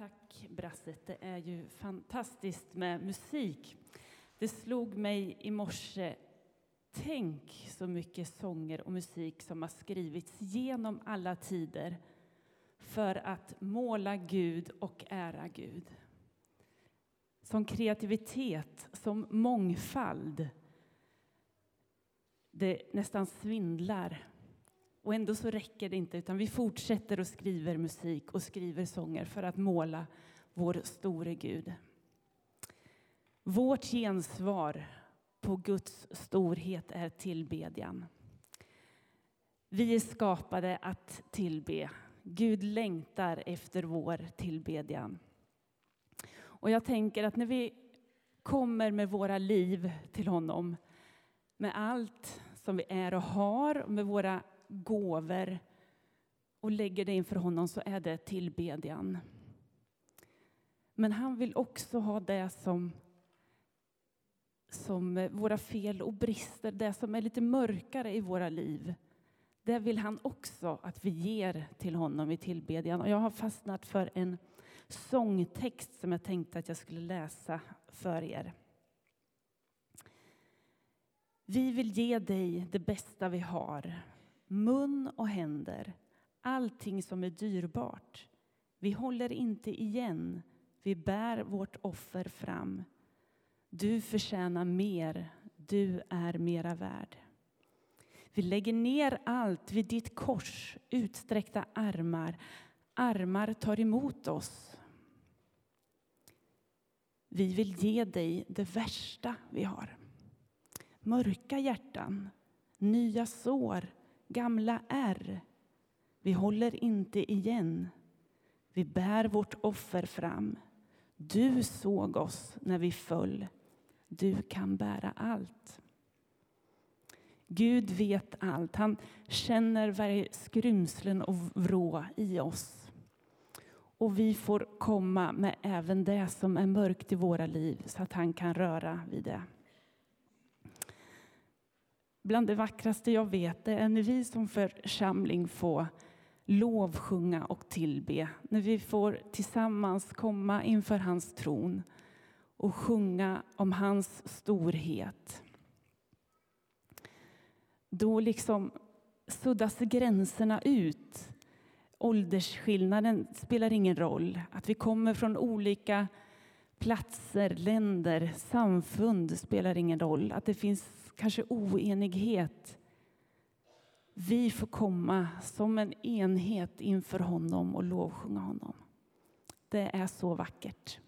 Tack Brasset, det är ju fantastiskt med musik. Det slog mig i morse, tänk så mycket sånger och musik som har skrivits genom alla tider för att måla Gud och ära Gud. Som kreativitet, som mångfald. Det nästan svindlar. Och ändå så räcker det inte, utan vi fortsätter och skriver musik och skriver sånger för att måla vår store Gud. Vårt gensvar på Guds storhet är tillbedjan. Vi är skapade att tillbe. Gud längtar efter vår tillbedjan. Och jag tänker att när vi kommer med våra liv till honom, med allt som vi är och har, med våra gåvor och lägger det inför honom så är det tillbedjan. Men han vill också ha det som, som våra fel och brister, det som är lite mörkare i våra liv. Det vill han också att vi ger till honom i tillbedjan. Och jag har fastnat för en sångtext som jag tänkte att jag skulle läsa för er. Vi vill ge dig det bästa vi har, mun och händer, allting som är dyrbart. Vi håller inte igen, vi bär vårt offer fram. Du förtjänar mer, du är mera värd. Vi lägger ner allt vid ditt kors, utsträckta armar. Armar tar emot oss. Vi vill ge dig det värsta vi har. Mörka hjärtan, nya sår, gamla ärr. Vi håller inte igen. Vi bär vårt offer fram. Du såg oss när vi föll. Du kan bära allt. Gud vet allt. Han känner varje skrymslen och vrå i oss. Och vi får komma med även det som är mörkt i våra liv så att han kan röra vid det. Bland det vackraste jag vet är när vi som församling får lovsjunga och tillbe. När vi får tillsammans komma inför hans tron och sjunga om hans storhet. Då liksom suddas gränserna ut. Åldersskillnaden spelar ingen roll. Att vi kommer från olika platser, länder, samfund spelar ingen roll. Att det finns kanske oenighet. Vi får komma som en enhet inför honom och lovsjunga honom. Det är så vackert.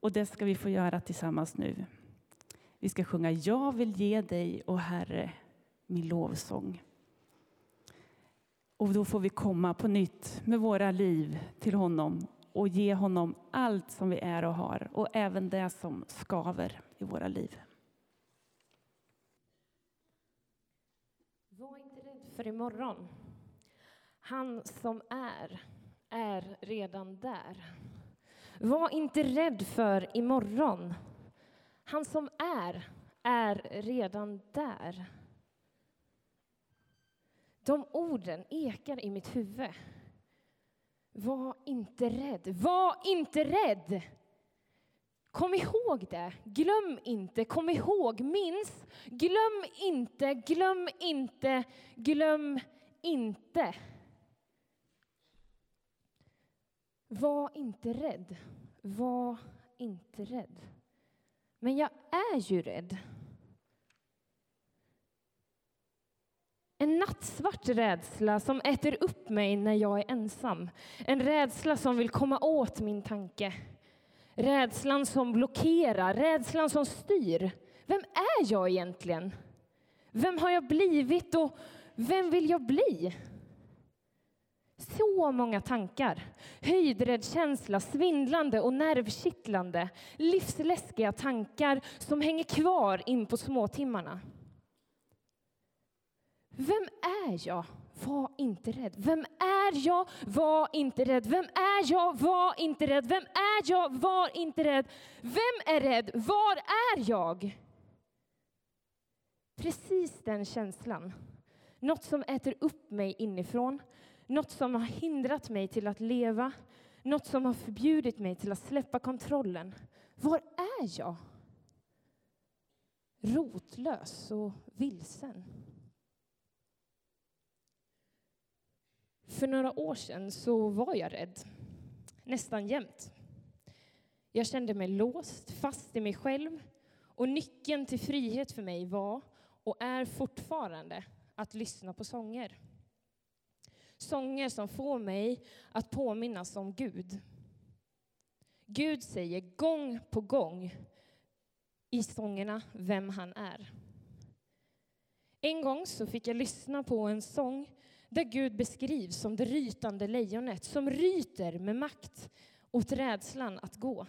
Och det ska vi få göra tillsammans nu. Vi ska sjunga Jag vill ge dig, och Herre, min lovsång. Och då får vi komma på nytt med våra liv till honom och ge honom allt som vi är och har och även det som skaver i våra liv. Var inte rädd för imorgon. Han som är, är redan där. Var inte rädd för imorgon. Han som är, är redan där. De orden ekar i mitt huvud. Var inte rädd. Var inte rädd! Kom ihåg det. Glöm inte. Kom ihåg. Minns. Glöm inte. Glöm inte. Glöm inte. Var inte rädd. Var inte rädd. Men jag är ju rädd. En nattsvart rädsla som äter upp mig när jag är ensam. En rädsla som vill komma åt min tanke. Rädslan som blockerar, rädslan som styr. Vem är jag egentligen? Vem har jag blivit och vem vill jag bli? Så många tankar. Höjdräddkänsla, svindlande och nervkittlande. Livsläskiga tankar som hänger kvar in på småtimmarna. Vem är jag? Var inte rädd. Vem är jag? Var inte rädd. Vem är jag? Var inte rädd. Vem är jag? Var inte rädd. Vem är rädd? Var är jag? Precis den känslan. Något som äter upp mig inifrån. Något som har hindrat mig till att leva. Något som har förbjudit mig till att släppa kontrollen. Var är jag? Rotlös och vilsen. För några år sedan så var jag rädd. Nästan jämt. Jag kände mig låst, fast i mig själv. Och nyckeln till frihet för mig var, och är fortfarande, att lyssna på sånger. Sånger som får mig att påminnas om Gud. Gud säger gång på gång i sångerna vem han är. En gång så fick jag lyssna på en sång där Gud beskrivs som det rytande lejonet som ryter med makt åt rädslan att gå.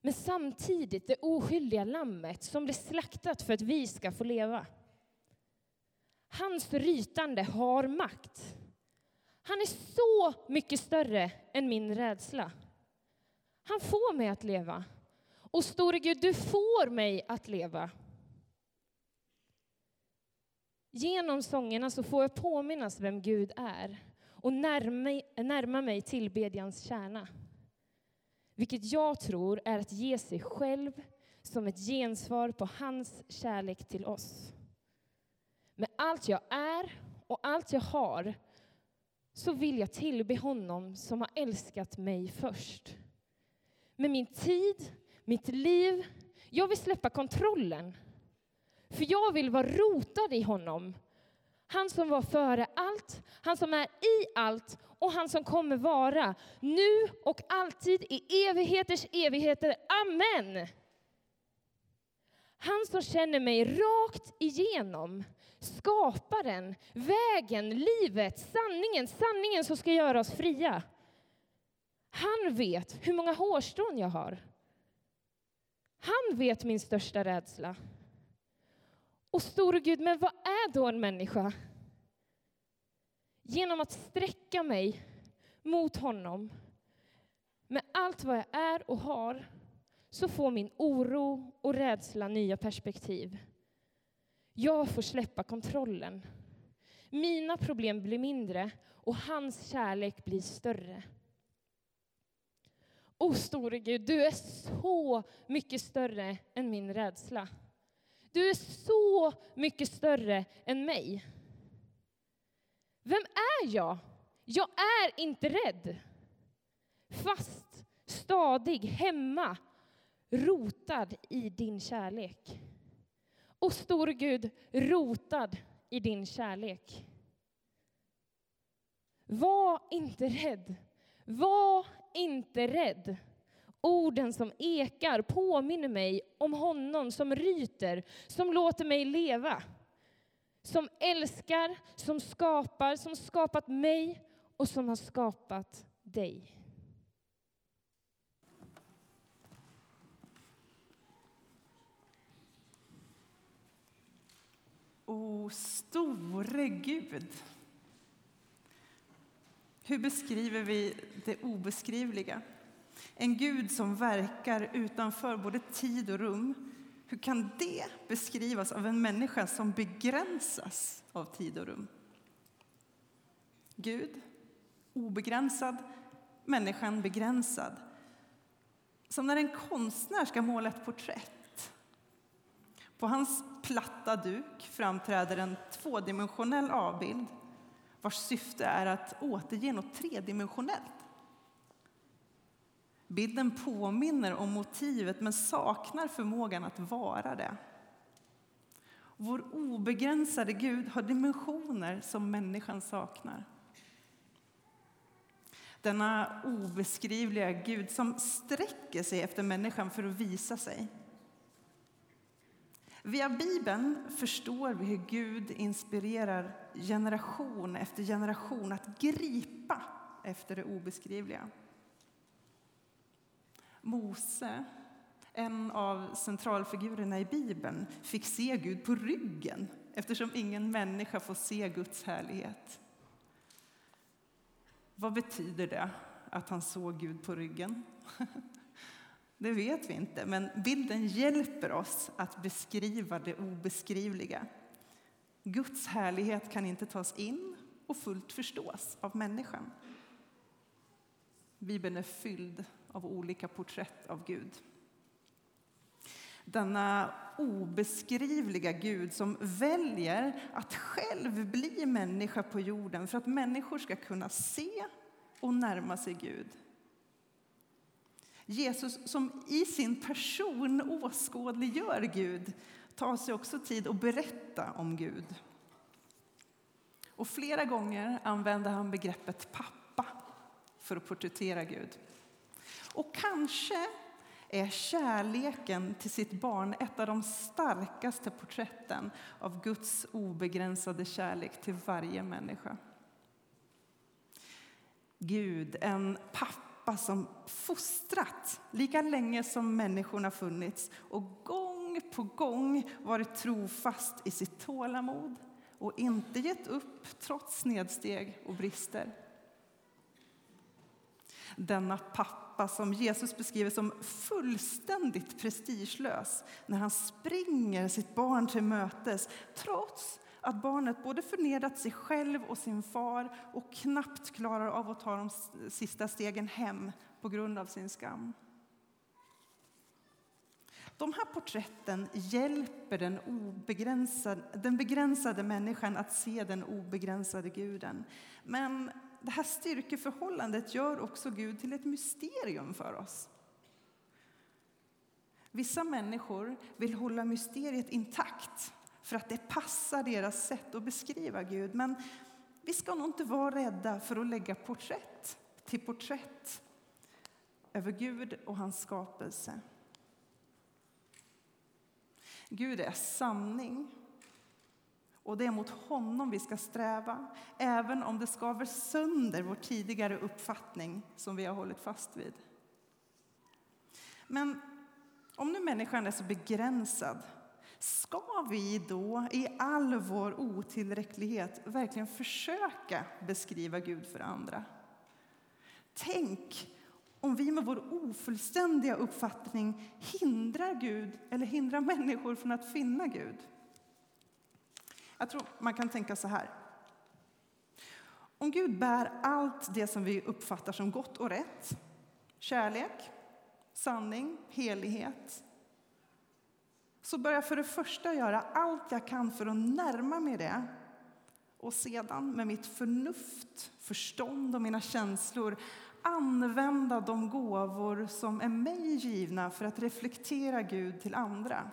Men samtidigt det oskyldiga lammet som blir slaktat för att vi ska få leva. Hans rytande har makt. Han är så mycket större än min rädsla. Han får mig att leva. Och store Gud, du får mig att leva. Genom sångerna så får jag påminnas vem Gud är och närma, närma mig tillbedjans kärna. Vilket jag tror är att ge sig själv som ett gensvar på hans kärlek till oss. Med allt jag är och allt jag har så vill jag tillbe honom som har älskat mig först. Med min tid, mitt liv, jag vill släppa kontrollen. För jag vill vara rotad i honom. Han som var före allt, han som är i allt och han som kommer vara nu och alltid i evigheters evigheter. Amen! Han som känner mig rakt igenom, skaparen, vägen, livet, sanningen, sanningen som ska göra oss fria. Han vet hur många hårstrån jag har. Han vet min största rädsla. Och store Gud, men vad är då en människa? Genom att sträcka mig mot honom med allt vad jag är och har så får min oro och rädsla nya perspektiv. Jag får släppa kontrollen. Mina problem blir mindre och hans kärlek blir större. O store Gud, du är så mycket större än min rädsla. Du är så mycket större än mig. Vem är jag? Jag är inte rädd. Fast, stadig, hemma, rotad i din kärlek. Och store Gud, rotad i din kärlek. Var inte rädd. Var inte rädd. Orden som ekar påminner mig om honom som ryter, som låter mig leva. Som älskar, som skapar, som skapat mig och som har skapat dig. O store Gud. Hur beskriver vi det obeskrivliga? En Gud som verkar utanför både tid och rum. Hur kan det beskrivas av en människa som begränsas av tid och rum? Gud, obegränsad, människan begränsad. Som när en konstnär ska måla ett porträtt. På hans platta duk framträder en tvådimensionell avbild vars syfte är att återge något tredimensionellt. Bilden påminner om motivet men saknar förmågan att vara det. Vår obegränsade Gud har dimensioner som människan saknar. Denna obeskrivliga Gud som sträcker sig efter människan för att visa sig. Via Bibeln förstår vi hur Gud inspirerar generation efter generation att gripa efter det obeskrivliga. Mose, en av centralfigurerna i Bibeln, fick se Gud på ryggen eftersom ingen människa får se Guds härlighet. Vad betyder det att han såg Gud på ryggen? Det vet vi inte, men bilden hjälper oss att beskriva det obeskrivliga. Guds härlighet kan inte tas in och fullt förstås av människan. Bibeln är fylld av olika porträtt av Gud. Denna obeskrivliga Gud som väljer att själv bli människa på jorden för att människor ska kunna se och närma sig Gud. Jesus som i sin person åskådliggör Gud tar sig också tid att berätta om Gud. Och flera gånger använder han begreppet pappa för att porträttera Gud. Och kanske är kärleken till sitt barn ett av de starkaste porträtten av Guds obegränsade kärlek till varje människa. Gud, en pappa som fostrat lika länge som människorna funnits och gång på gång varit trofast i sitt tålamod och inte gett upp trots nedsteg och brister. Denna pappa som Jesus beskriver som fullständigt prestigelös när han springer sitt barn till mötes trots att barnet både förnedrat sig själv och sin far och knappt klarar av att ta de sista stegen hem på grund av sin skam. De här porträtten hjälper den, obegränsade, den begränsade människan att se den obegränsade guden. Men det här styrkeförhållandet gör också Gud till ett mysterium för oss. Vissa människor vill hålla mysteriet intakt för att det passar deras sätt att beskriva Gud. Men vi ska nog inte vara rädda för att lägga porträtt till porträtt över Gud och hans skapelse. Gud är sanning. Och det är mot honom vi ska sträva, även om det skaver sönder vår tidigare uppfattning som vi har hållit fast vid. Men om nu människan är så begränsad, ska vi då i all vår otillräcklighet verkligen försöka beskriva Gud för andra? Tänk om vi med vår ofullständiga uppfattning hindrar Gud eller hindrar människor från att finna Gud. Jag tror man kan tänka så här. Om Gud bär allt det som vi uppfattar som gott och rätt, kärlek, sanning, helighet, så börjar jag för det första göra allt jag kan för att närma mig det och sedan med mitt förnuft, förstånd och mina känslor använda de gåvor som är mig givna för att reflektera Gud till andra.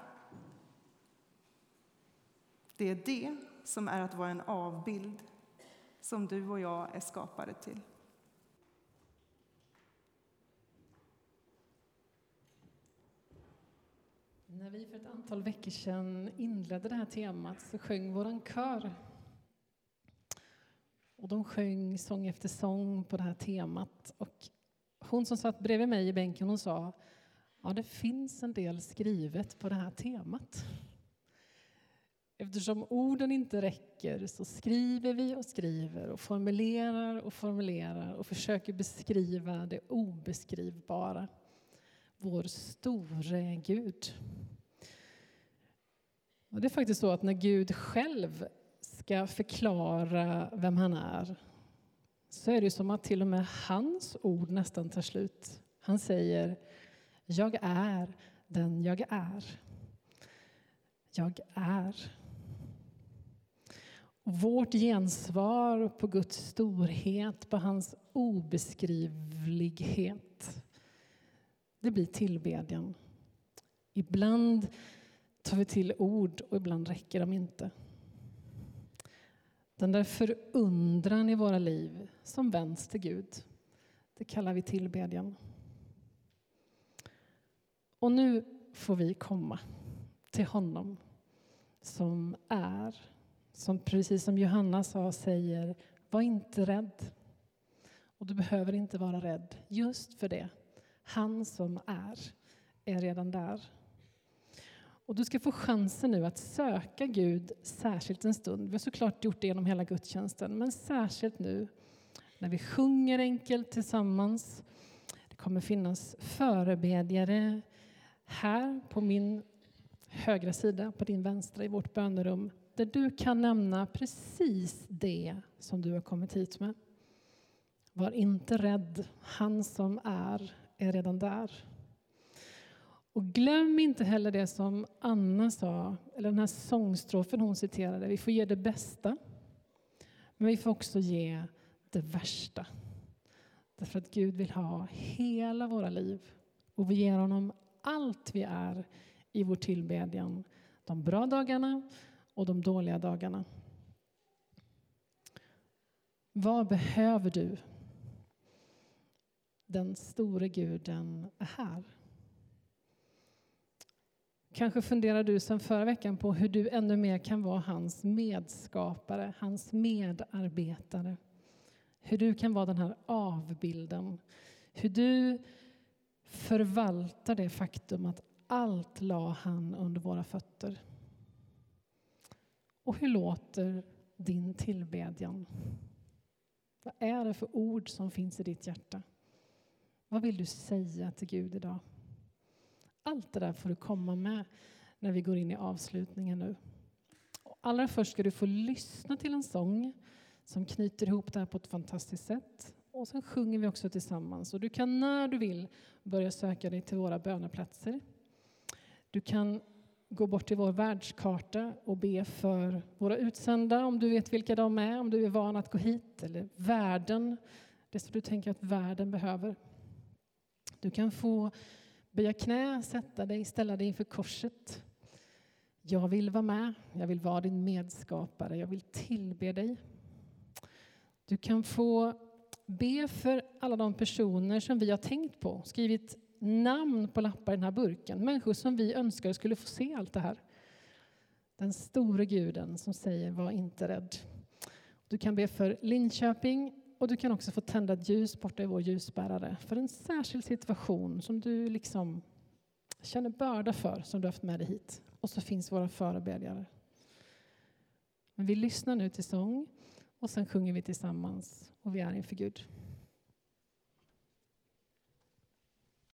Det är det som är att vara en avbild som du och jag är skapade till. När vi för ett antal veckor sedan inledde det här temat så sjöng vår kör. Och de sjöng sång efter sång på det här temat. Och hon som satt bredvid mig i bänken hon sa ja, det finns en del skrivet på det här temat. Eftersom orden inte räcker så skriver vi och skriver och formulerar och formulerar och försöker beskriva det obeskrivbara. Vår store Gud. Och det är faktiskt så att när Gud själv ska förklara vem han är så är det som att till och med hans ord nästan tar slut. Han säger Jag är den jag är. Jag är. Vårt gensvar på Guds storhet, på hans obeskrivlighet, det blir tillbedjan. Ibland tar vi till ord och ibland räcker de inte. Den där förundran i våra liv som vänds till Gud, det kallar vi tillbedjan. Och nu får vi komma till honom som är som precis som Johanna sa säger, var inte rädd. Och du behöver inte vara rädd just för det. Han som är, är redan där. Och du ska få chansen nu att söka Gud särskilt en stund. Vi har såklart gjort det genom hela gudstjänsten, men särskilt nu när vi sjunger enkelt tillsammans. Det kommer finnas förebedjare här på min högra sida, på din vänstra i vårt bönerum där du kan nämna precis det som du har kommit hit med. Var inte rädd, han som är, är redan där. Och glöm inte heller det som Anna sa, eller den här sångstrofen hon citerade. Vi får ge det bästa, men vi får också ge det värsta. Därför att Gud vill ha hela våra liv och vi ger honom allt vi är i vår tillbedjan. De bra dagarna och de dåliga dagarna. Vad behöver du? Den store guden är här. Kanske funderar du sedan förra veckan på hur du ännu mer kan vara hans medskapare, hans medarbetare. Hur du kan vara den här avbilden. Hur du förvaltar det faktum att allt la han under våra fötter. Och hur låter din tillbedjan? Vad är det för ord som finns i ditt hjärta? Vad vill du säga till Gud idag? Allt det där får du komma med när vi går in i avslutningen nu. Och allra först ska du få lyssna till en sång som knyter ihop det här på ett fantastiskt sätt. Och sen sjunger vi också tillsammans. Och du kan när du vill börja söka dig till våra böneplatser. Du kan gå bort till vår världskarta och be för våra utsända, om du vet vilka de är, om du är van att gå hit, eller världen, det som du tänker att världen behöver. Du kan få böja knä, sätta dig, ställa dig inför korset. Jag vill vara med, jag vill vara din medskapare, jag vill tillbe dig. Du kan få be för alla de personer som vi har tänkt på, skrivit namn på lappar i den här burken. Människor som vi önskar skulle få se allt det här. Den store guden som säger var inte rädd. Du kan be för Linköping och du kan också få tända ett ljus borta i vår ljusbärare för en särskild situation som du liksom känner börda för, som du haft med dig hit. Och så finns våra förebedjare. Men vi lyssnar nu till sång och sen sjunger vi tillsammans och vi är inför Gud.